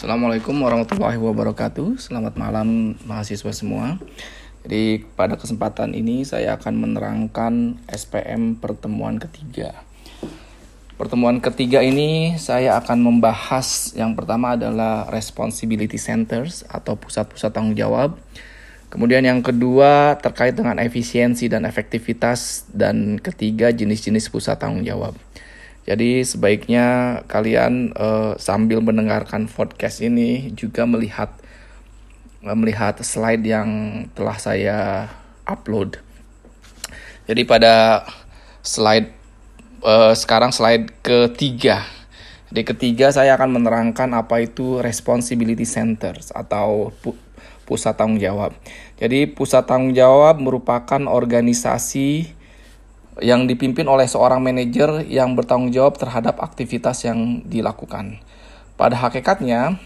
Assalamualaikum warahmatullahi wabarakatuh. Selamat malam mahasiswa semua. Jadi pada kesempatan ini saya akan menerangkan SPM pertemuan ketiga. Pertemuan ketiga ini saya akan membahas yang pertama adalah responsibility centers atau pusat-pusat tanggung jawab. Kemudian yang kedua terkait dengan efisiensi dan efektivitas dan ketiga jenis-jenis pusat tanggung jawab. Jadi sebaiknya kalian uh, sambil mendengarkan podcast ini juga melihat uh, melihat slide yang telah saya upload. Jadi pada slide uh, sekarang slide ketiga. Di ketiga saya akan menerangkan apa itu responsibility centers atau pu pusat tanggung jawab. Jadi pusat tanggung jawab merupakan organisasi yang dipimpin oleh seorang manajer yang bertanggung jawab terhadap aktivitas yang dilakukan. Pada hakikatnya,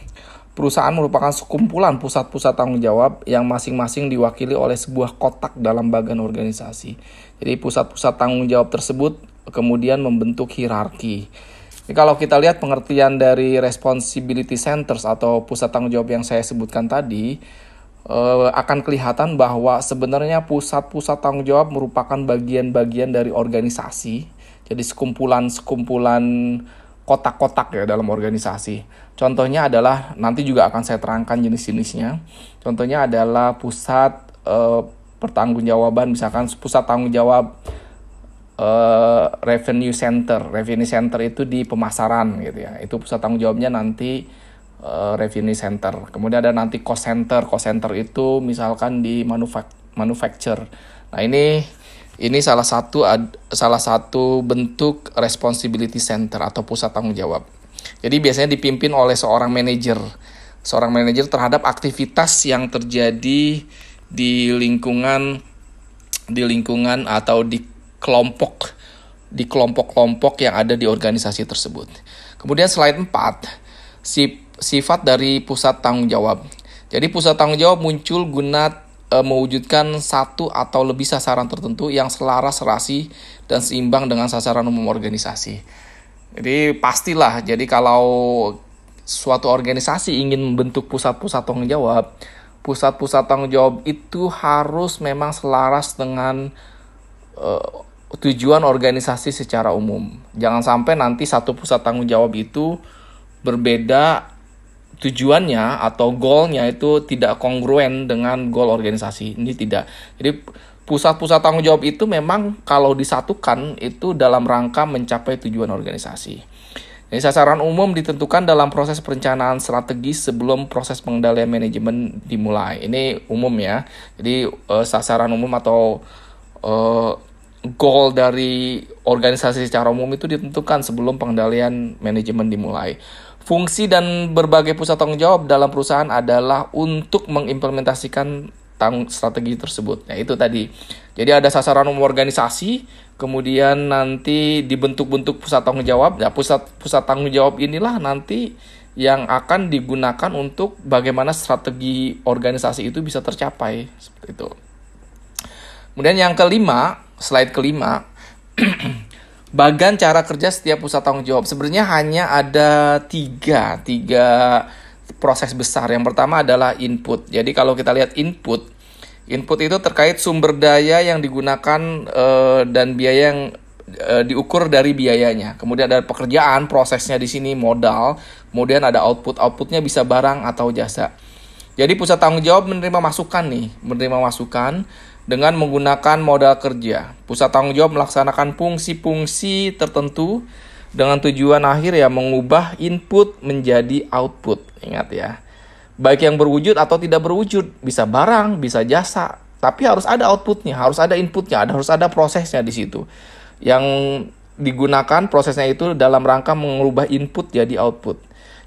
perusahaan merupakan sekumpulan pusat-pusat tanggung jawab yang masing-masing diwakili oleh sebuah kotak dalam bagian organisasi. Jadi pusat-pusat tanggung jawab tersebut kemudian membentuk hierarki. Jadi kalau kita lihat pengertian dari responsibility centers atau pusat tanggung jawab yang saya sebutkan tadi, uh, akan kelihatan bahwa sebenarnya pusat-pusat tanggung jawab merupakan bagian-bagian dari organisasi. Jadi sekumpulan-sekumpulan kotak-kotak ya dalam organisasi. Contohnya adalah nanti juga akan saya terangkan jenis-jenisnya. Contohnya adalah pusat uh, pertanggungjawaban misalkan pusat tanggung jawab uh, revenue center. Revenue center itu di pemasaran gitu ya. Itu pusat tanggung jawabnya nanti uh, revenue center. Kemudian ada nanti cost center. Cost center itu misalkan di manufac manufacture. Nah, ini ini salah satu salah satu bentuk responsibility center atau pusat tanggung jawab. Jadi biasanya dipimpin oleh seorang manajer. Seorang manajer terhadap aktivitas yang terjadi di lingkungan di lingkungan atau di kelompok di kelompok-kelompok yang ada di organisasi tersebut. Kemudian slide 4, si sifat dari pusat tanggung jawab. Jadi pusat tanggung jawab muncul guna e, mewujudkan satu atau lebih sasaran tertentu yang selaras serasi dan seimbang dengan sasaran umum organisasi. Jadi pastilah, jadi kalau suatu organisasi ingin membentuk pusat-pusat tanggung jawab, pusat-pusat tanggung jawab itu harus memang selaras dengan e, tujuan organisasi secara umum. Jangan sampai nanti satu pusat tanggung jawab itu berbeda tujuannya atau goalnya itu tidak kongruen dengan goal organisasi. Ini tidak. Jadi pusat-pusat tanggung jawab itu memang kalau disatukan itu dalam rangka mencapai tujuan organisasi. Jadi sasaran umum ditentukan dalam proses perencanaan strategis sebelum proses pengendalian manajemen dimulai. Ini umum ya. Jadi uh, sasaran umum atau uh, goal dari organisasi secara umum itu ditentukan sebelum pengendalian manajemen dimulai. Fungsi dan berbagai pusat tanggung jawab dalam perusahaan adalah untuk mengimplementasikan tang strategi tersebut. Nah, itu tadi. Jadi ada sasaran umum organisasi, kemudian nanti dibentuk-bentuk pusat tanggung jawab. Nah, pusat pusat tanggung jawab inilah nanti yang akan digunakan untuk bagaimana strategi organisasi itu bisa tercapai seperti itu. Kemudian yang kelima, slide kelima bagan cara kerja setiap pusat tanggung jawab. Sebenarnya hanya ada tiga tiga proses besar. Yang pertama adalah input. Jadi kalau kita lihat input input itu terkait sumber daya yang digunakan uh, dan biaya yang uh, diukur dari biayanya. Kemudian ada pekerjaan prosesnya di sini modal. Kemudian ada output. Outputnya bisa barang atau jasa. Jadi pusat tanggung jawab menerima masukan nih menerima masukan dengan menggunakan modal kerja. Pusat tanggung jawab melaksanakan fungsi-fungsi tertentu dengan tujuan akhir ya mengubah input menjadi output. Ingat ya. Baik yang berwujud atau tidak berwujud, bisa barang, bisa jasa, tapi harus ada outputnya, harus ada inputnya, ada harus ada prosesnya di situ. Yang digunakan prosesnya itu dalam rangka mengubah input jadi output.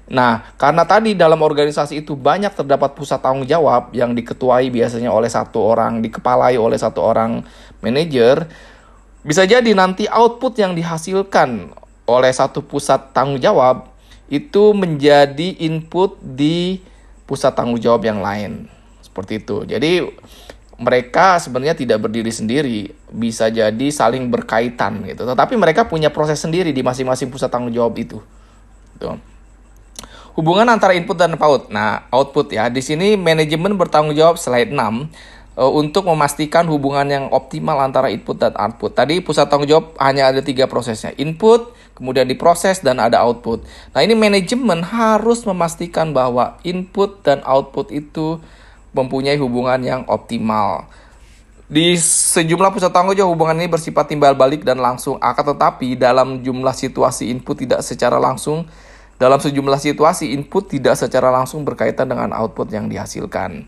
Nah, karena tadi dalam organisasi itu banyak terdapat pusat tanggung jawab yang diketuai biasanya oleh satu orang, dikepalai oleh satu orang manajer, bisa jadi nanti output yang dihasilkan oleh satu pusat tanggung jawab itu menjadi input di pusat tanggung jawab yang lain. Seperti itu. Jadi mereka sebenarnya tidak berdiri sendiri, bisa jadi saling berkaitan gitu. Tetapi mereka punya proses sendiri di masing-masing pusat tanggung jawab itu. Gitu. Hubungan antara input dan output. Nah, output ya. Di sini manajemen bertanggung jawab slide 6 uh, untuk memastikan hubungan yang optimal antara input dan output. Tadi pusat tanggung jawab hanya ada tiga prosesnya, input, kemudian diproses dan ada output. Nah ini manajemen harus memastikan bahwa input dan output itu mempunyai hubungan yang optimal. Di sejumlah pusat tanggung jawab hubungan ini bersifat timbal balik dan langsung, akan tetapi dalam jumlah situasi input tidak secara langsung, dalam sejumlah situasi input tidak secara langsung berkaitan dengan output yang dihasilkan.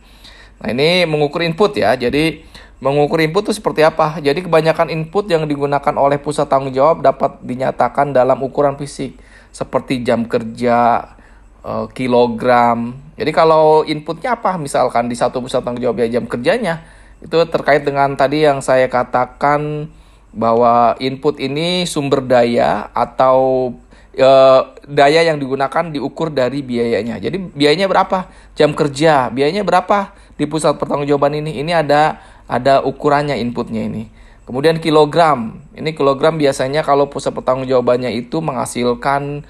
Nah ini mengukur input ya. Jadi mengukur input itu seperti apa? Jadi kebanyakan input yang digunakan oleh pusat tanggung jawab dapat dinyatakan dalam ukuran fisik seperti jam kerja, eh, kilogram. Jadi kalau inputnya apa? Misalkan di satu pusat tanggung jawab ya jam kerjanya itu terkait dengan tadi yang saya katakan bahwa input ini sumber daya atau e, daya yang digunakan diukur dari biayanya. Jadi biayanya berapa? Jam kerja, biayanya berapa? di pusat pertanggungjawaban ini ini ada ada ukurannya inputnya ini. Kemudian kilogram. Ini kilogram biasanya kalau pusat pertanggungjawabannya itu menghasilkan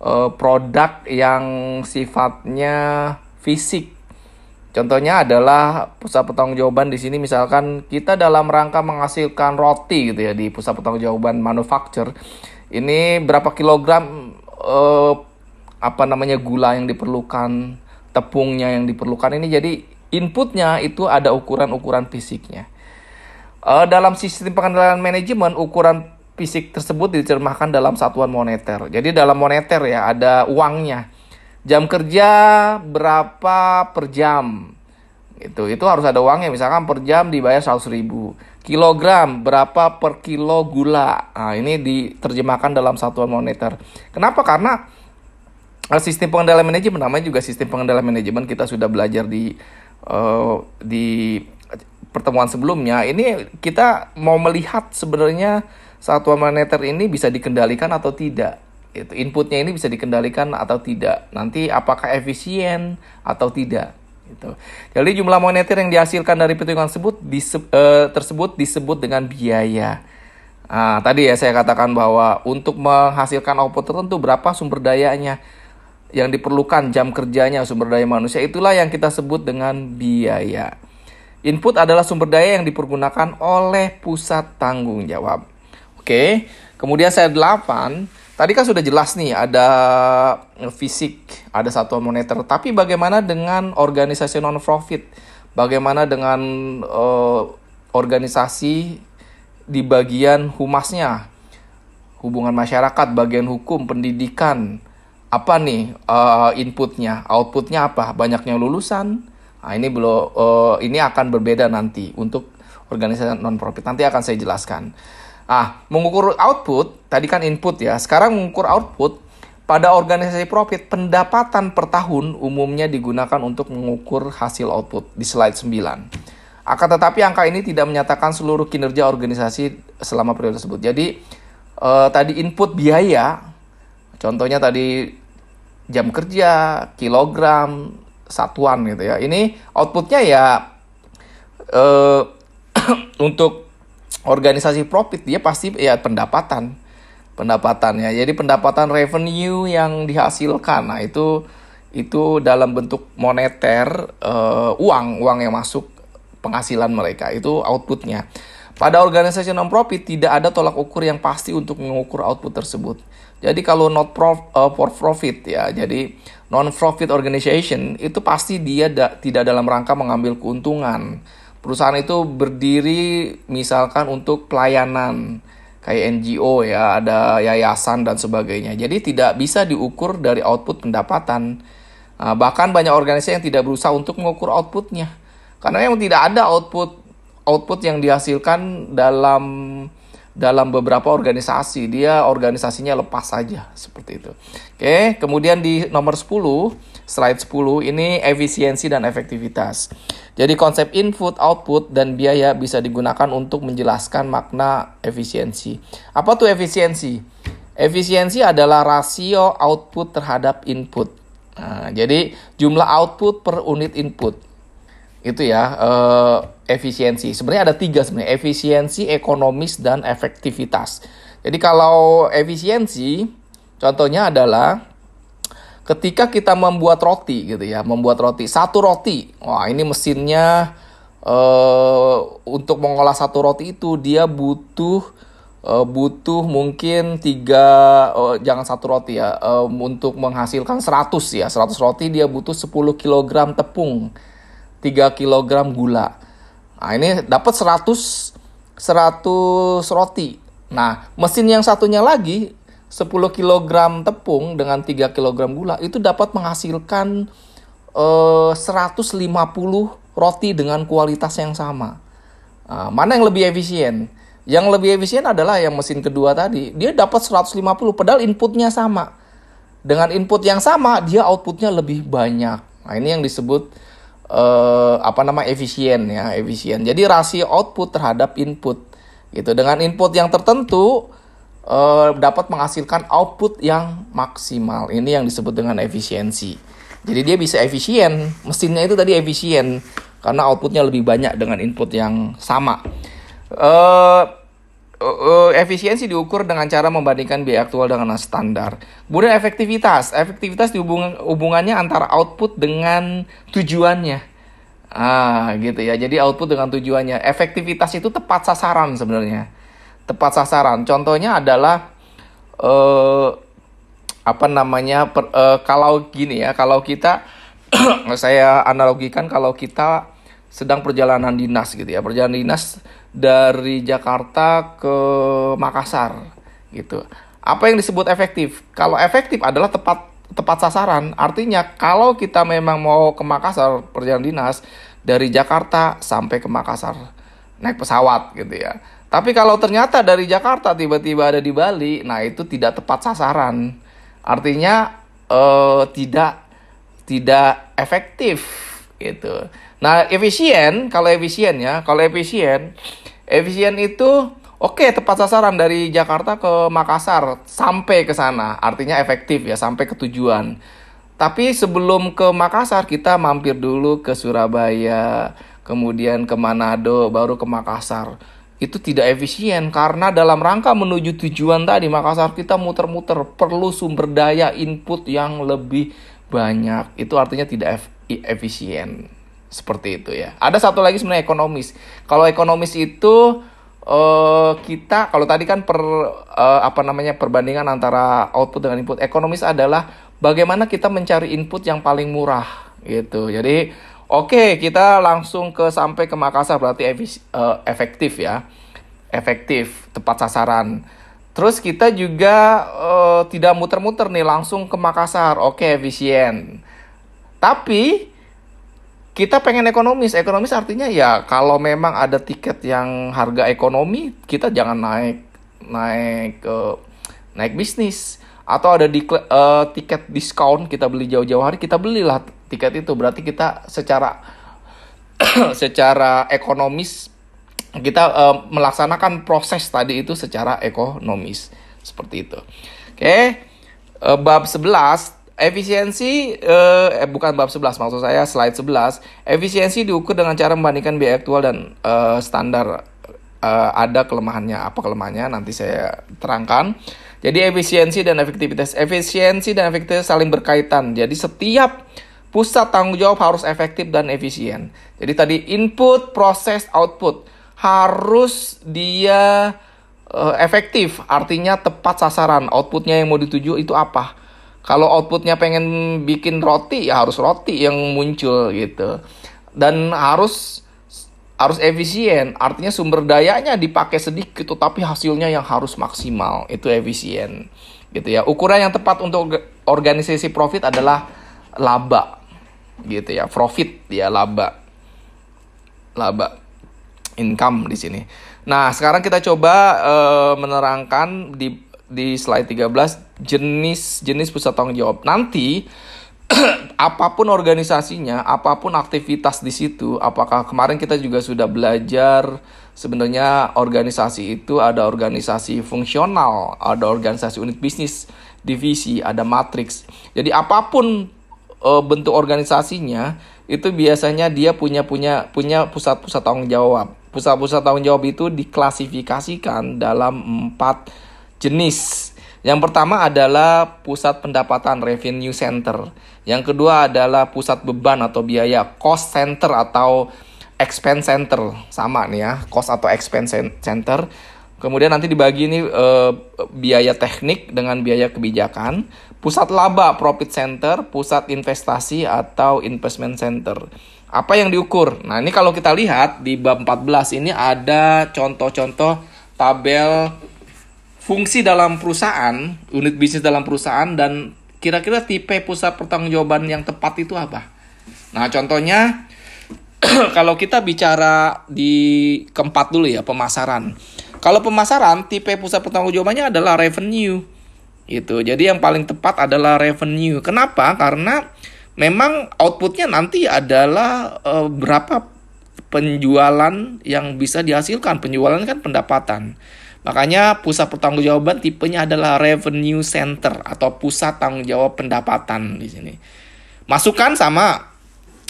uh, produk yang sifatnya fisik. Contohnya adalah pusat pertanggungjawaban di sini misalkan kita dalam rangka menghasilkan roti gitu ya di pusat pertanggungjawaban manufacture. Ini berapa kilogram uh, apa namanya gula yang diperlukan, tepungnya yang diperlukan ini jadi inputnya itu ada ukuran-ukuran fisiknya. Uh, dalam sistem pengendalian manajemen, ukuran fisik tersebut diterjemahkan dalam satuan moneter. Jadi dalam moneter ya ada uangnya. Jam kerja berapa per jam? Itu itu harus ada uangnya. Misalkan per jam dibayar 100 ribu. Kilogram berapa per kilo gula? Nah, ini diterjemahkan dalam satuan moneter. Kenapa? Karena eh, sistem pengendalian manajemen namanya juga sistem pengendalian manajemen kita sudah belajar di uh, di pertemuan sebelumnya ini kita mau melihat sebenarnya satuan moneter ini bisa dikendalikan atau tidak itu inputnya ini bisa dikendalikan atau tidak nanti apakah efisien atau tidak itu jadi jumlah moneter yang dihasilkan dari perhitungan tersebut uh, tersebut disebut dengan biaya nah, tadi ya saya katakan bahwa untuk menghasilkan output tertentu berapa sumber dayanya yang diperlukan jam kerjanya sumber daya manusia itulah yang kita sebut dengan biaya. Input adalah sumber daya yang dipergunakan oleh pusat tanggung jawab. Oke, kemudian saya 8, tadi kan sudah jelas nih ada fisik, ada satuan moneter, tapi bagaimana dengan organisasi non profit? Bagaimana dengan uh, organisasi di bagian humasnya? Hubungan masyarakat, bagian hukum, pendidikan, apa nih uh, inputnya, outputnya apa? Banyaknya lulusan. Nah, ini belum uh, ini akan berbeda nanti untuk organisasi non profit. Nanti akan saya jelaskan. Ah, mengukur output tadi kan input ya. Sekarang mengukur output pada organisasi profit pendapatan per tahun umumnya digunakan untuk mengukur hasil output di slide 9. Akan tetapi angka ini tidak menyatakan seluruh kinerja organisasi selama periode tersebut. Jadi eh, tadi input biaya contohnya tadi jam kerja, kilogram, satuan gitu ya. Ini outputnya ya uh, untuk organisasi profit dia pasti ya pendapatan pendapatannya. Jadi pendapatan revenue yang dihasilkan. Nah, itu itu dalam bentuk moneter uh, uang, uang yang masuk penghasilan mereka. Itu outputnya. Pada organisasi non profit tidak ada tolak ukur yang pasti untuk mengukur output tersebut. Jadi kalau not prof, uh, for profit ya, jadi non profit organization itu pasti dia da, tidak dalam rangka mengambil keuntungan. Perusahaan itu berdiri misalkan untuk pelayanan kayak NGO ya, ada yayasan dan sebagainya. Jadi tidak bisa diukur dari output pendapatan. Nah, bahkan banyak organisasi yang tidak berusaha untuk mengukur outputnya. Karena yang tidak ada output output yang dihasilkan dalam dalam beberapa organisasi dia organisasinya lepas saja seperti itu. Oke, kemudian di nomor 10, slide 10 ini efisiensi dan efektivitas. Jadi konsep input, output dan biaya bisa digunakan untuk menjelaskan makna efisiensi. Apa tuh efisiensi? Efisiensi adalah rasio output terhadap input. Nah, jadi jumlah output per unit input itu ya uh, efisiensi. Sebenarnya ada tiga sebenarnya efisiensi, ekonomis dan efektivitas. Jadi kalau efisiensi contohnya adalah ketika kita membuat roti gitu ya, membuat roti satu roti, wah ini mesinnya uh, untuk mengolah satu roti itu dia butuh uh, butuh mungkin tiga uh, jangan satu roti ya uh, untuk menghasilkan 100 ya 100 roti dia butuh 10 kg tepung 3 kg gula nah ini dapat 100 100 roti nah mesin yang satunya lagi 10 kg tepung dengan 3 kg gula itu dapat menghasilkan uh, 150 roti dengan kualitas yang sama uh, mana yang lebih efisien yang lebih efisien adalah yang mesin kedua tadi. Dia dapat 150 padahal inputnya sama. Dengan input yang sama dia outputnya lebih banyak. Nah, ini yang disebut uh, apa nama efisien ya, efisien. Jadi rasio output terhadap input gitu. Dengan input yang tertentu uh, dapat menghasilkan output yang maksimal. Ini yang disebut dengan efisiensi. Jadi dia bisa efisien, mesinnya itu tadi efisien karena outputnya lebih banyak dengan input yang sama. Uh, uh, efisiensi diukur dengan cara membandingkan biaya aktual dengan standar. Kemudian efektivitas, efektivitas dihubung hubungannya antara output dengan tujuannya. Ah, gitu ya. Jadi output dengan tujuannya. Efektivitas itu tepat sasaran sebenarnya. Tepat sasaran. Contohnya adalah uh, apa namanya? Per, uh, kalau gini ya, kalau kita saya analogikan kalau kita sedang perjalanan dinas gitu ya. Perjalanan dinas dari Jakarta ke Makassar gitu. Apa yang disebut efektif? Kalau efektif adalah tepat tepat sasaran. Artinya kalau kita memang mau ke Makassar perjalanan dinas dari Jakarta sampai ke Makassar naik pesawat gitu ya. Tapi kalau ternyata dari Jakarta tiba-tiba ada di Bali nah itu tidak tepat sasaran. Artinya eh, tidak tidak efektif gitu Nah, efisien, kalau efisien ya, kalau efisien, efisien itu oke okay, tepat sasaran dari Jakarta ke Makassar sampai ke sana, artinya efektif ya sampai ke tujuan. Tapi sebelum ke Makassar kita mampir dulu ke Surabaya, kemudian ke Manado, baru ke Makassar. Itu tidak efisien karena dalam rangka menuju tujuan tadi Makassar kita muter-muter perlu sumber daya input yang lebih banyak. Itu artinya tidak efisien seperti itu ya. Ada satu lagi sebenarnya ekonomis. Kalau ekonomis itu uh, kita kalau tadi kan per uh, apa namanya perbandingan antara output dengan input. Ekonomis adalah bagaimana kita mencari input yang paling murah gitu. Jadi oke okay, kita langsung ke sampai ke Makassar berarti efis, uh, efektif ya. Efektif, tepat sasaran. Terus kita juga uh, tidak muter-muter nih langsung ke Makassar. Oke, okay, efisien. Tapi kita pengen ekonomis. Ekonomis artinya ya kalau memang ada tiket yang harga ekonomi, kita jangan naik naik ke uh, naik bisnis atau ada di uh, tiket diskon kita beli jauh-jauh hari kita belilah tiket itu berarti kita secara secara ekonomis kita uh, melaksanakan proses tadi itu secara ekonomis seperti itu. Oke. Okay. Uh, bab 11 Efisiensi eh, eh bukan bab 11 maksud saya slide 11. Efisiensi diukur dengan cara membandingkan biaya aktual dan eh, standar eh, ada kelemahannya. Apa kelemahannya nanti saya terangkan. Jadi efisiensi dan efektivitas. Efisiensi dan efektivitas saling berkaitan. Jadi setiap pusat tanggung jawab harus efektif dan efisien. Jadi tadi input, proses, output harus dia uh, efektif, artinya tepat sasaran. Outputnya yang mau dituju itu apa? Kalau outputnya pengen bikin roti ya harus roti yang muncul gitu. Dan harus harus efisien, artinya sumber dayanya dipakai sedikit tapi hasilnya yang harus maksimal. Itu efisien. Gitu ya. Ukuran yang tepat untuk organisasi profit adalah laba. Gitu ya. Profit ya laba. Laba income di sini. Nah, sekarang kita coba uh, menerangkan di di slide 13 jenis jenis pusat tanggung jawab. Nanti apa pun organisasinya, apa pun aktivitas di situ, apakah kemarin kita juga sudah belajar sebenarnya organisasi itu ada organisasi fungsional, ada organisasi unit bisnis, divisi, ada matriks. Jadi apa pun e, bentuk organisasinya itu biasanya dia punya punya punya pusat-pusat tanggung jawab. Pusat-pusat tanggung jawab itu diklasifikasikan dalam empat jenis Yang pertama adalah pusat pendapatan revenue center. Yang kedua adalah pusat beban atau biaya cost center atau expense center. Sama nih ya, cost atau expense center. Kemudian nanti dibagi ini e, biaya teknik dengan biaya kebijakan, pusat laba profit center, pusat investasi atau investment center. Apa yang diukur? Nah, ini kalau kita lihat di bab 14 ini ada contoh-contoh tabel fungsi dalam perusahaan, unit bisnis dalam perusahaan dan kira-kira tipe pusat pertanggungjawaban yang tepat itu apa? Nah, contohnya kalau kita bicara di keempat dulu ya, pemasaran. Kalau pemasaran, tipe pusat pertanggungjawabannya adalah revenue. Itu. Jadi yang paling tepat adalah revenue. Kenapa? Karena memang outputnya nanti adalah e, berapa penjualan yang bisa dihasilkan. Penjualan kan pendapatan. Makanya pusat pertanggungjawaban tipenya adalah revenue center atau pusat tanggung jawab pendapatan di sini. Masukan sama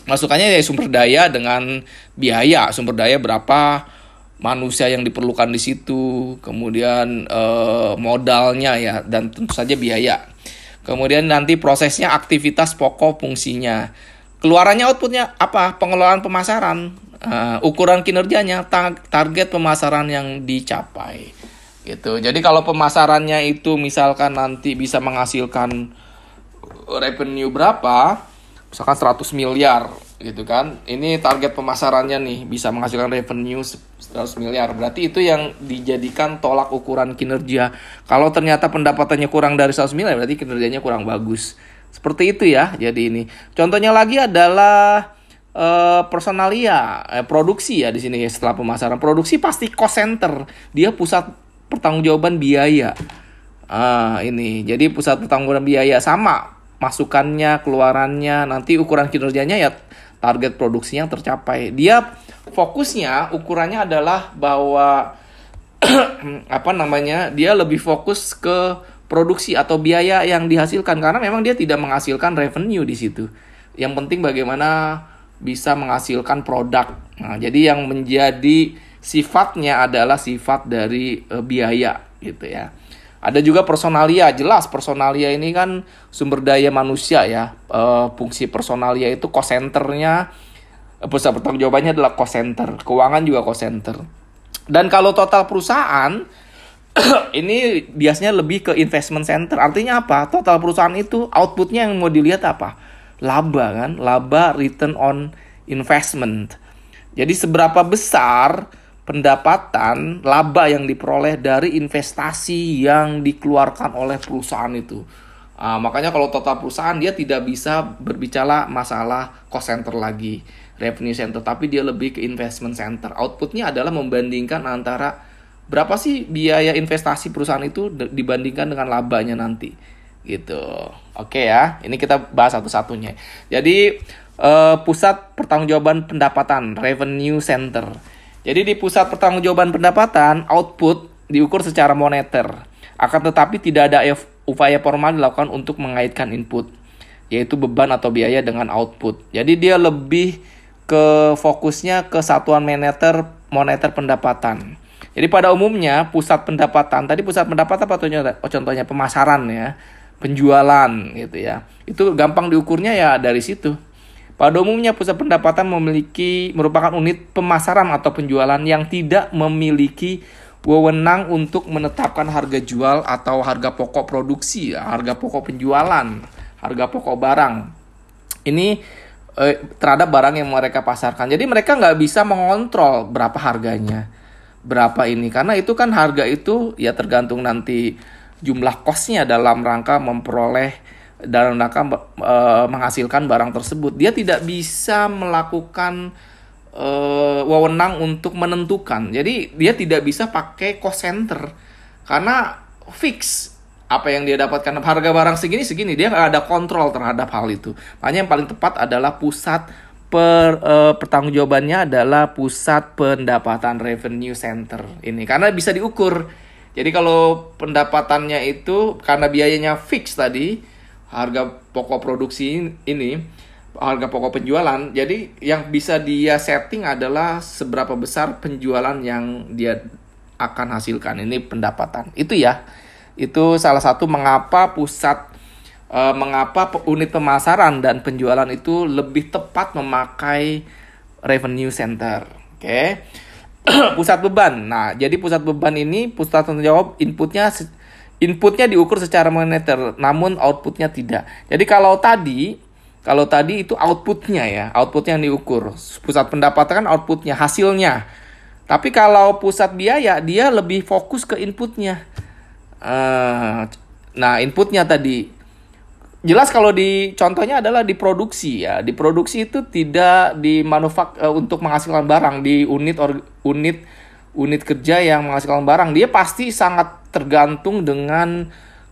masukannya ya sumber daya dengan biaya. Sumber daya berapa manusia yang diperlukan di situ, kemudian eh, modalnya ya dan tentu saja biaya. Kemudian nanti prosesnya aktivitas pokok fungsinya. Keluarannya outputnya apa? Pengelolaan pemasaran, uh, ukuran kinerjanya, ta target pemasaran yang dicapai. Gitu. Jadi kalau pemasarannya itu misalkan nanti bisa menghasilkan revenue berapa, misalkan 100 miliar gitu kan. Ini target pemasarannya nih bisa menghasilkan revenue 100 miliar. Berarti itu yang dijadikan tolak ukuran kinerja. Kalau ternyata pendapatannya kurang dari 100 miliar berarti kinerjanya kurang bagus. Seperti itu ya. Jadi ini. Contohnya lagi adalah uh, personalia, eh, produksi ya di sini setelah pemasaran. Produksi pasti cost center. Dia pusat pertanggungjawaban biaya. Ah, ini. Jadi pusat pertanggungjawaban biaya sama masukannya, keluarannya, nanti ukuran kinerjanya ya target produksi yang tercapai. Dia fokusnya ukurannya adalah bahwa apa namanya? Dia lebih fokus ke produksi atau biaya yang dihasilkan karena memang dia tidak menghasilkan revenue di situ. Yang penting bagaimana bisa menghasilkan produk. Nah, jadi yang menjadi sifatnya adalah sifat dari e, biaya gitu ya. Ada juga personalia, jelas personalia ini kan sumber daya manusia ya. E, fungsi personalia itu cost centernya, eh, pusat pertanggung jawabannya adalah cost center. Keuangan juga cost center. Dan kalau total perusahaan, ini biasanya lebih ke investment center. Artinya apa? Total perusahaan itu outputnya yang mau dilihat apa? Laba kan, laba return on investment. Jadi seberapa besar pendapatan laba yang diperoleh dari investasi yang dikeluarkan oleh perusahaan itu. Uh, makanya kalau total perusahaan dia tidak bisa berbicara masalah cost center lagi, revenue center, tapi dia lebih ke investment center. Outputnya adalah membandingkan antara berapa sih biaya investasi perusahaan itu dibandingkan dengan labanya nanti, gitu. Oke ya, ini kita bahas satu-satunya. Jadi uh, pusat pertanggungjawaban pendapatan revenue center jadi di pusat pertanggungjawaban pendapatan, output diukur secara moneter. Akan tetapi tidak ada upaya formal dilakukan untuk mengaitkan input, yaitu beban atau biaya dengan output. Jadi dia lebih ke fokusnya ke satuan moneter moneter pendapatan. Jadi pada umumnya pusat pendapatan, tadi pusat pendapatan apa contohnya, oh, contohnya pemasaran ya, penjualan gitu ya. Itu gampang diukurnya ya dari situ. Pada umumnya pusat pendapatan memiliki merupakan unit pemasaran atau penjualan yang tidak memiliki wewenang untuk menetapkan harga jual atau harga pokok produksi, harga pokok penjualan, harga pokok barang. Ini eh, terhadap barang yang mereka pasarkan. Jadi mereka nggak bisa mengontrol berapa harganya, berapa ini, karena itu kan harga itu ya tergantung nanti jumlah kosnya dalam rangka memperoleh dalam rangka e, menghasilkan barang tersebut. Dia tidak bisa melakukan e, wewenang untuk menentukan. Jadi dia tidak bisa pakai cost center karena fix apa yang dia dapatkan harga barang segini segini dia nggak ada kontrol terhadap hal itu. Makanya yang paling tepat adalah pusat per uh, pertanggungjawabannya adalah pusat pendapatan revenue center ini karena bisa diukur. Jadi kalau pendapatannya itu karena biayanya fix tadi, harga pokok produksi ini harga pokok penjualan jadi yang bisa dia setting adalah seberapa besar penjualan yang dia akan hasilkan ini pendapatan itu ya Itu salah satu mengapa pusat uh, mengapa unit pemasaran dan penjualan itu lebih tepat memakai revenue center. Oke. Okay? pusat beban. Nah, jadi pusat beban ini pusat tanggung jawab inputnya inputnya diukur secara moneter, namun outputnya tidak. Jadi kalau tadi kalau tadi itu outputnya ya, outputnya yang diukur. Pusat pendapatan kan outputnya, hasilnya. Tapi kalau pusat biaya dia lebih fokus ke inputnya. Uh, nah inputnya tadi jelas kalau di contohnya adalah di produksi ya di produksi itu tidak di manufak uh, untuk menghasilkan barang di unit or, unit unit kerja yang menghasilkan barang dia pasti sangat tergantung dengan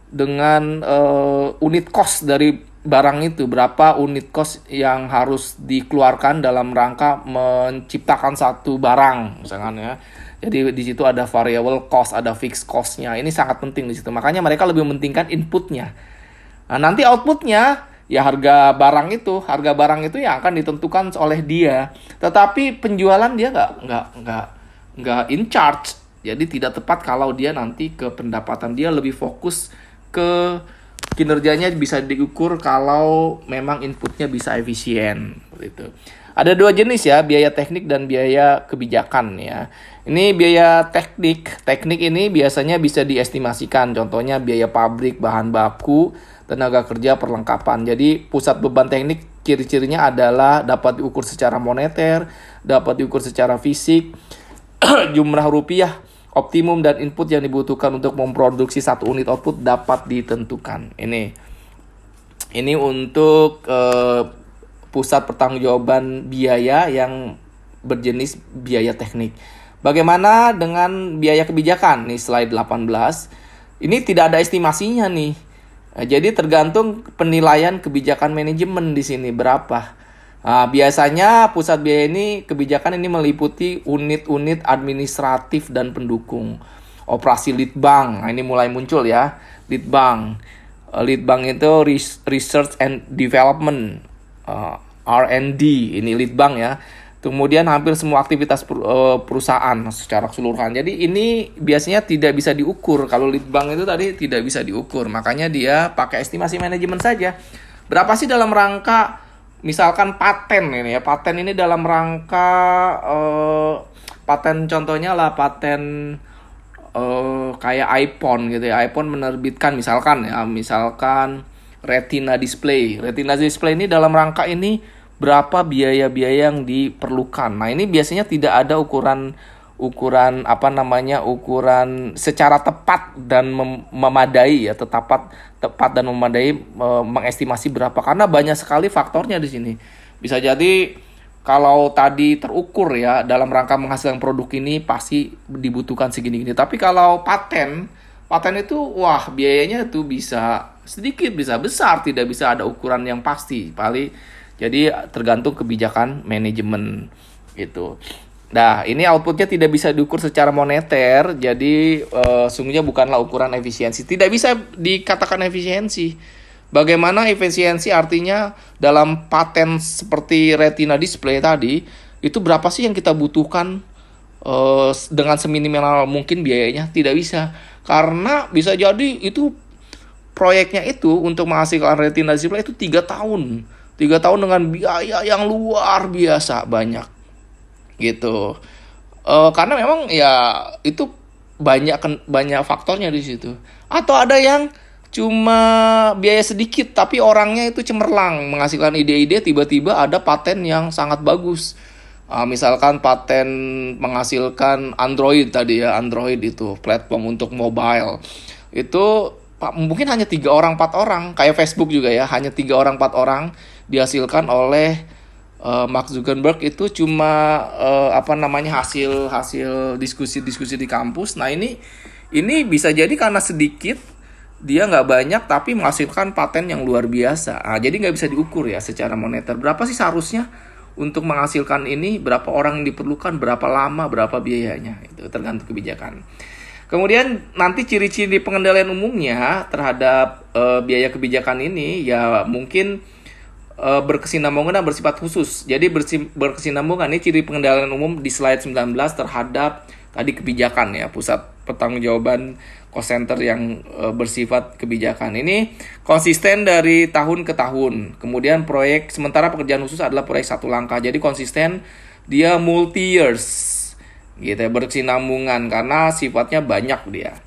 dengan uh, unit cost dari barang itu. Berapa unit cost yang harus dikeluarkan dalam rangka menciptakan satu barang misalkan ya. Jadi di situ ada variable cost ada fixed costnya. Ini sangat penting di situ. Makanya mereka lebih mementingkan inputnya. Nah, nanti outputnya ya harga barang itu harga barang itu yang akan ditentukan oleh dia. Tetapi penjualan dia nggak nggak nggak nggak in charge jadi tidak tepat kalau dia nanti ke pendapatan dia lebih fokus ke kinerjanya bisa diukur kalau memang inputnya bisa efisien itu. Ada dua jenis ya, biaya teknik dan biaya kebijakan ya. Ini biaya teknik. Teknik ini biasanya bisa diestimasikan. Contohnya biaya pabrik, bahan baku, tenaga kerja, perlengkapan. Jadi pusat beban teknik ciri-cirinya adalah dapat diukur secara moneter, dapat diukur secara fisik, jumlah rupiah optimum dan input yang dibutuhkan untuk memproduksi satu unit output dapat ditentukan. Ini ini untuk uh, pusat pertanggungjawaban biaya yang berjenis biaya teknik. Bagaimana dengan biaya kebijakan? Nih slide 18. Ini tidak ada estimasinya nih. Jadi tergantung penilaian kebijakan manajemen di sini berapa. Nah, biasanya pusat biaya ini kebijakan ini meliputi unit-unit administratif dan pendukung. Operasi lead bank, nah, ini mulai muncul ya. Uh, lead bank itu research and development, uh, R&D, ini lead bank ya. Kemudian hampir semua aktivitas uh, perusahaan secara keseluruhan. Jadi ini biasanya tidak bisa diukur. Kalau lead bank itu tadi tidak bisa diukur. Makanya dia pakai estimasi manajemen saja. Berapa sih dalam rangka misalkan paten ini ya paten ini dalam rangka uh, paten contohnya lah paten uh, kayak iPhone gitu ya iPhone menerbitkan misalkan ya misalkan retina display. Retina display ini dalam rangka ini berapa biaya-biaya yang diperlukan. Nah ini biasanya tidak ada ukuran ukuran apa namanya ukuran secara tepat dan mem memadai ya tepat tepat dan memadai e, mengestimasi berapa. Karena banyak sekali faktornya di sini. Bisa jadi kalau tadi terukur ya dalam rangka menghasilkan produk ini pasti dibutuhkan segini-gini. Tapi kalau paten paten itu wah biayanya itu bisa sedikit bisa besar tidak bisa ada ukuran yang pasti. Paling jadi tergantung kebijakan manajemen gitu Nah, ini outputnya tidak bisa diukur secara moneter, jadi uh, sungguhnya bukanlah ukuran efisiensi. Tidak bisa dikatakan efisiensi. Bagaimana efisiensi artinya dalam paten seperti retina display tadi, itu berapa sih yang kita butuhkan uh, dengan seminimal mungkin biayanya? Tidak bisa. Karena bisa jadi itu proyeknya itu untuk menghasilkan retina display itu tiga tahun. Tiga tahun dengan biaya yang luar biasa banyak gitu. Uh, karena memang ya itu banyak banyak faktornya di situ. Atau ada yang cuma biaya sedikit tapi orangnya itu cemerlang menghasilkan ide-ide tiba-tiba ada paten yang sangat bagus. Uh, misalkan paten menghasilkan Android tadi ya Android itu platform untuk mobile. Itu mungkin hanya tiga orang empat orang. Kayak Facebook juga ya hanya tiga orang empat orang dihasilkan oleh uh, Mark Zuckerberg itu cuma uh, apa namanya hasil hasil diskusi-diskusi di kampus. Nah ini ini bisa jadi karena sedikit dia nggak banyak tapi menghasilkan paten yang luar biasa. Nah, jadi nggak bisa diukur ya secara moneter. Berapa sih seharusnya untuk menghasilkan ini? Berapa orang yang diperlukan? Berapa lama? Berapa biayanya? Itu tergantung kebijakan. Kemudian nanti ciri-ciri pengendalian umumnya terhadap uh, biaya kebijakan ini ya mungkin uh, berkesinambungan dan bersifat khusus. Jadi berkesinambungan ini ciri pengendalian umum di slide 19 terhadap tadi kebijakan ya pusat pertanggungjawaban cost center yang uh, bersifat kebijakan. Ini konsisten dari tahun ke tahun. Kemudian proyek sementara pekerjaan khusus adalah proyek satu langkah. Jadi konsisten dia multi years gitu ya bersinambungan karena sifatnya banyak dia.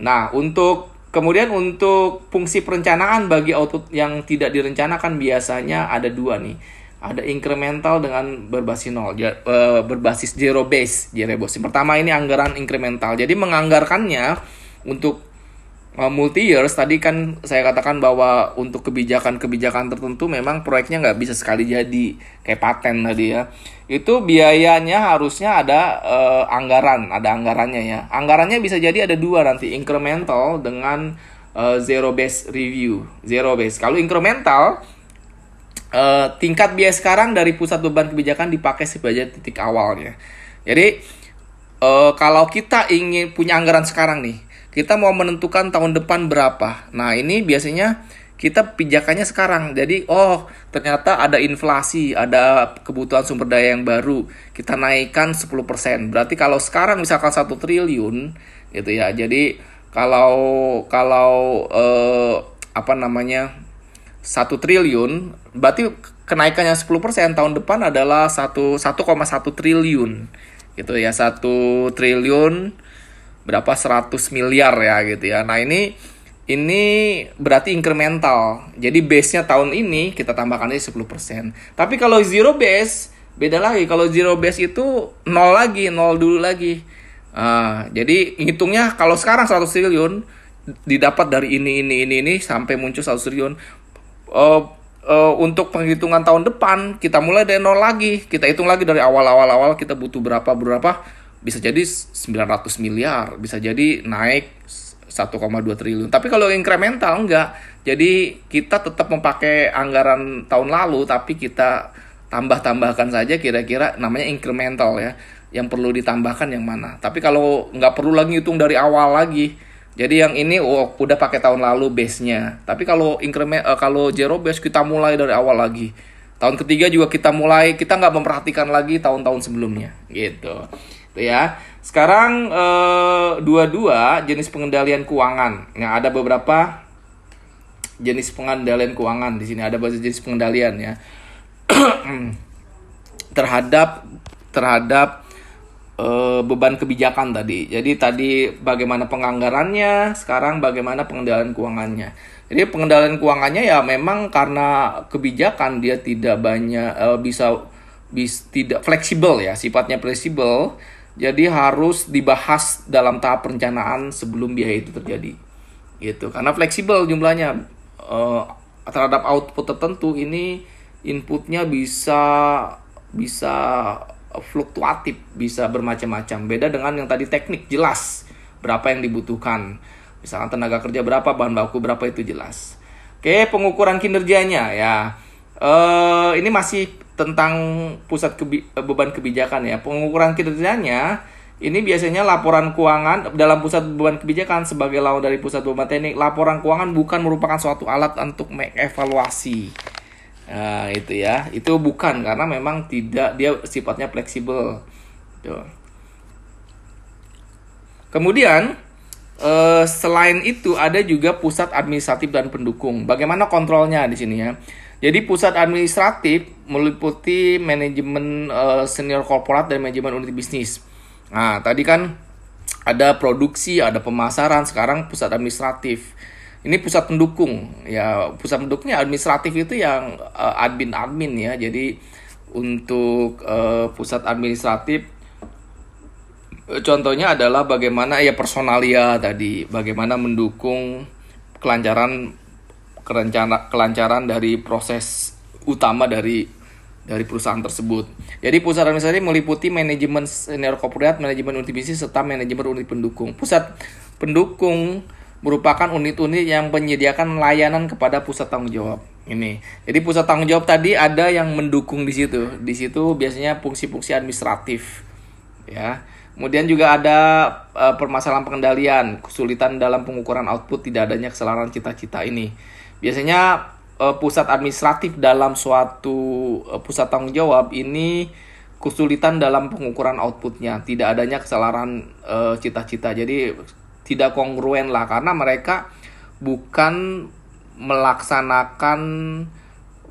Nah, untuk kemudian untuk fungsi perencanaan bagi output yang tidak direncanakan biasanya ada dua nih ada incremental dengan berbasis nol, uh, berbasis zero base, zero base. Pertama ini anggaran incremental. Jadi menganggarkannya untuk uh, multi years tadi kan saya katakan bahwa untuk kebijakan-kebijakan tertentu memang proyeknya nggak bisa sekali jadi kayak paten tadi ya. Itu biayanya harusnya ada uh, anggaran, ada anggarannya ya. Anggarannya bisa jadi ada dua nanti, incremental dengan uh, zero base review, zero base. Kalau incremental uh, tingkat biaya sekarang dari pusat beban kebijakan dipakai sebagai titik awalnya. Jadi uh, kalau kita ingin punya anggaran sekarang nih, kita mau menentukan tahun depan berapa. Nah ini biasanya kita pijakannya sekarang. Jadi oh ternyata ada inflasi, ada kebutuhan sumber daya yang baru, kita naikkan 10%. Berarti kalau sekarang misalkan satu triliun gitu ya. Jadi kalau kalau uh, apa namanya satu triliun, berarti kenaikannya 10% tahun depan adalah 1 1,1 triliun. Gitu ya, 1 triliun berapa 100 miliar ya gitu ya. Nah, ini ini berarti incremental. Jadi base-nya tahun ini kita tambahkan aja 10%. Tapi kalau zero base beda lagi. Kalau zero base itu nol lagi, nol dulu lagi. Uh, jadi hitungnya kalau sekarang 100 triliun didapat dari ini ini ini ini sampai muncul 100 triliun uh, uh, untuk penghitungan tahun depan kita mulai dari nol lagi kita hitung lagi dari awal awal awal kita butuh berapa berapa bisa jadi 900 miliar bisa jadi naik 1,2 triliun tapi kalau incremental enggak jadi kita tetap memakai anggaran tahun lalu tapi kita tambah-tambahkan saja kira-kira namanya incremental ya yang perlu ditambahkan yang mana tapi kalau nggak perlu lagi hitung dari awal lagi jadi yang ini oh, udah pakai tahun lalu base-nya. Tapi kalau increment uh, kalau zero base kita mulai dari awal lagi. Tahun ketiga juga kita mulai kita nggak memperhatikan lagi tahun-tahun sebelumnya gitu. Ya. Sekarang uh, dua-dua jenis pengendalian keuangan. Yang ada beberapa jenis pengendalian keuangan di sini ada beberapa jenis pengendalian ya. terhadap terhadap uh, beban kebijakan tadi. Jadi tadi bagaimana penganggarannya, sekarang bagaimana pengendalian keuangannya. Jadi pengendalian keuangannya ya memang karena kebijakan dia tidak banyak uh, bisa bis, tidak fleksibel ya, sifatnya fleksibel. Jadi harus dibahas dalam tahap perencanaan sebelum biaya itu terjadi. Gitu. Karena fleksibel jumlahnya uh, terhadap output tertentu ini inputnya bisa bisa fluktuatif, bisa bermacam-macam. Beda dengan yang tadi teknik jelas berapa yang dibutuhkan. Misalkan tenaga kerja berapa, bahan baku berapa itu jelas. Oke, pengukuran kinerjanya ya. Eh ini masih tentang pusat kebi beban kebijakan ya. Pengukuran kinerjanya ini biasanya laporan keuangan dalam pusat beban kebijakan sebagai lawan dari pusat beban teknik. Laporan keuangan bukan merupakan suatu alat untuk mengevaluasi Nah, itu ya. Itu bukan karena memang tidak dia sifatnya fleksibel. Kemudian eh, selain itu ada juga pusat administratif dan pendukung. Bagaimana kontrolnya di sini ya? Jadi pusat administratif meliputi manajemen eh, senior korporat dan manajemen unit bisnis. Nah, tadi kan ada produksi, ada pemasaran, sekarang pusat administratif. Ini pusat pendukung. Ya pusat pendukungnya administratif itu yang uh, eh, admin admin ya. Jadi untuk uh, pusat administratif uh, contohnya adalah bagaimana ya personalia tadi. Bagaimana mendukung kelancaran kerencana kelancaran dari proses utama dari dari perusahaan tersebut. Jadi pusat administratif meliputi manajemen senior corporate, manajemen unit bisnis serta manajemen unit pendukung. Pusat pendukung merupakan unit-unit yang menyediakan layanan kepada pusat tanggung jawab. Ini. Jadi pusat tanggung jawab tadi ada yang mendukung di situ. Di situ biasanya fungsi-fungsi administratif. Ya. Kemudian juga ada uh, permasalahan pengendalian, kesulitan dalam pengukuran output, tidak adanya kesalahan cita-cita ini. Biasanya uh, pusat administratif dalam suatu uh, pusat tanggung jawab ini kesulitan dalam pengukuran outputnya, tidak adanya kesalahan uh, cita-cita. Jadi tidak kongruen lah karena mereka bukan melaksanakan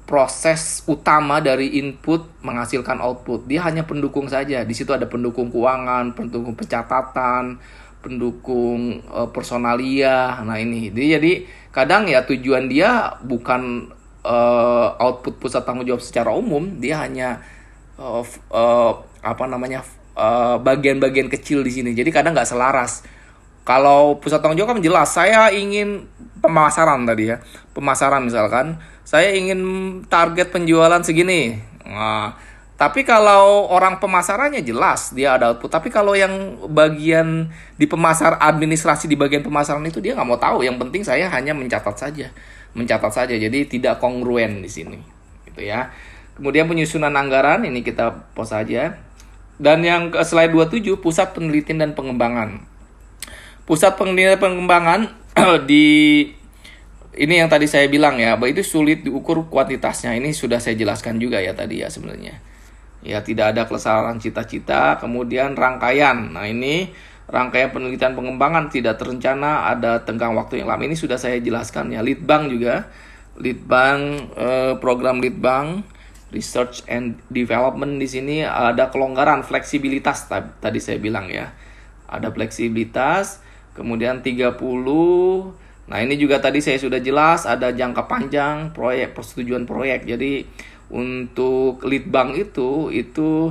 proses utama dari input menghasilkan output. Dia hanya pendukung saja. Di situ ada pendukung keuangan, pendukung pencatatan, pendukung uh, personalia. Nah, ini. Jadi, jadi kadang ya tujuan dia bukan uh, output pusat tanggung jawab secara umum, dia hanya uh, uh, apa namanya bagian-bagian uh, kecil di sini. Jadi kadang nggak selaras. Kalau pusat tanggung jawab kan jelas, saya ingin pemasaran tadi ya, pemasaran misalkan saya ingin target penjualan segini. Nah, tapi kalau orang pemasarannya jelas dia ada output. Tapi kalau yang bagian di pemasar administrasi di bagian pemasaran itu dia nggak mau tahu. Yang penting saya hanya mencatat saja, mencatat saja. Jadi tidak kongruen di sini, gitu ya. Kemudian penyusunan anggaran ini kita pos saja. Dan yang ke slide 27 pusat penelitian dan pengembangan. Pusat penelitian dan pengembangan di ini yang tadi saya bilang ya, itu sulit diukur kuantitasnya. Ini sudah saya jelaskan juga ya tadi ya sebenarnya. Ya tidak ada kesalahan cita-cita, kemudian rangkaian. Nah ini rangkaian penelitian pengembangan tidak terencana, ada tenggang waktu yang lama. Ini sudah saya jelaskan ya. Litbang juga, Litbang eh, program Litbang Research and Development di sini ada kelonggaran, fleksibilitas tadi saya bilang ya. Ada fleksibilitas, kemudian 30 Nah, ini juga tadi saya sudah jelas ada jangka panjang proyek persetujuan proyek. Jadi untuk lead bank itu itu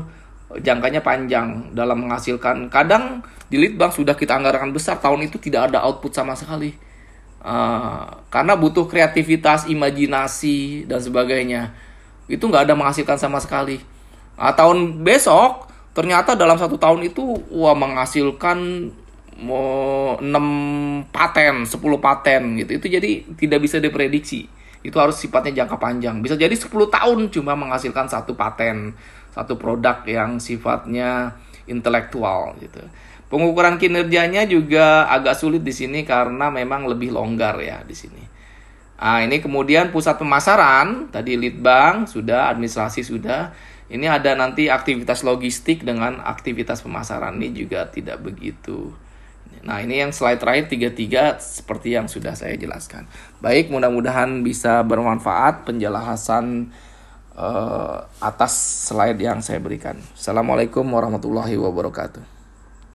jangkanya panjang dalam menghasilkan. Kadang di lead bank sudah kita anggarkan besar tahun itu tidak ada output sama sekali. Uh, karena butuh kreativitas, imajinasi dan sebagainya. Itu nggak ada menghasilkan sama sekali. Nah, tahun besok ternyata dalam satu tahun itu wah menghasilkan mau 6 paten, 10 paten gitu. Itu jadi tidak bisa diprediksi. Itu harus sifatnya jangka panjang. Bisa jadi 10 tahun cuma menghasilkan satu paten, satu produk yang sifatnya intelektual gitu. Pengukuran kinerjanya juga agak sulit di sini karena memang lebih longgar ya di sini. Nah, ini kemudian pusat pemasaran, tadi lead bank sudah, administrasi sudah. Ini ada nanti aktivitas logistik dengan aktivitas pemasaran ini juga tidak begitu Nah, ini yang slide terakhir tiga-tiga seperti yang sudah saya jelaskan. Baik, mudah-mudahan bisa bermanfaat penjelasan uh, atas slide yang saya berikan. Assalamualaikum warahmatullahi wabarakatuh.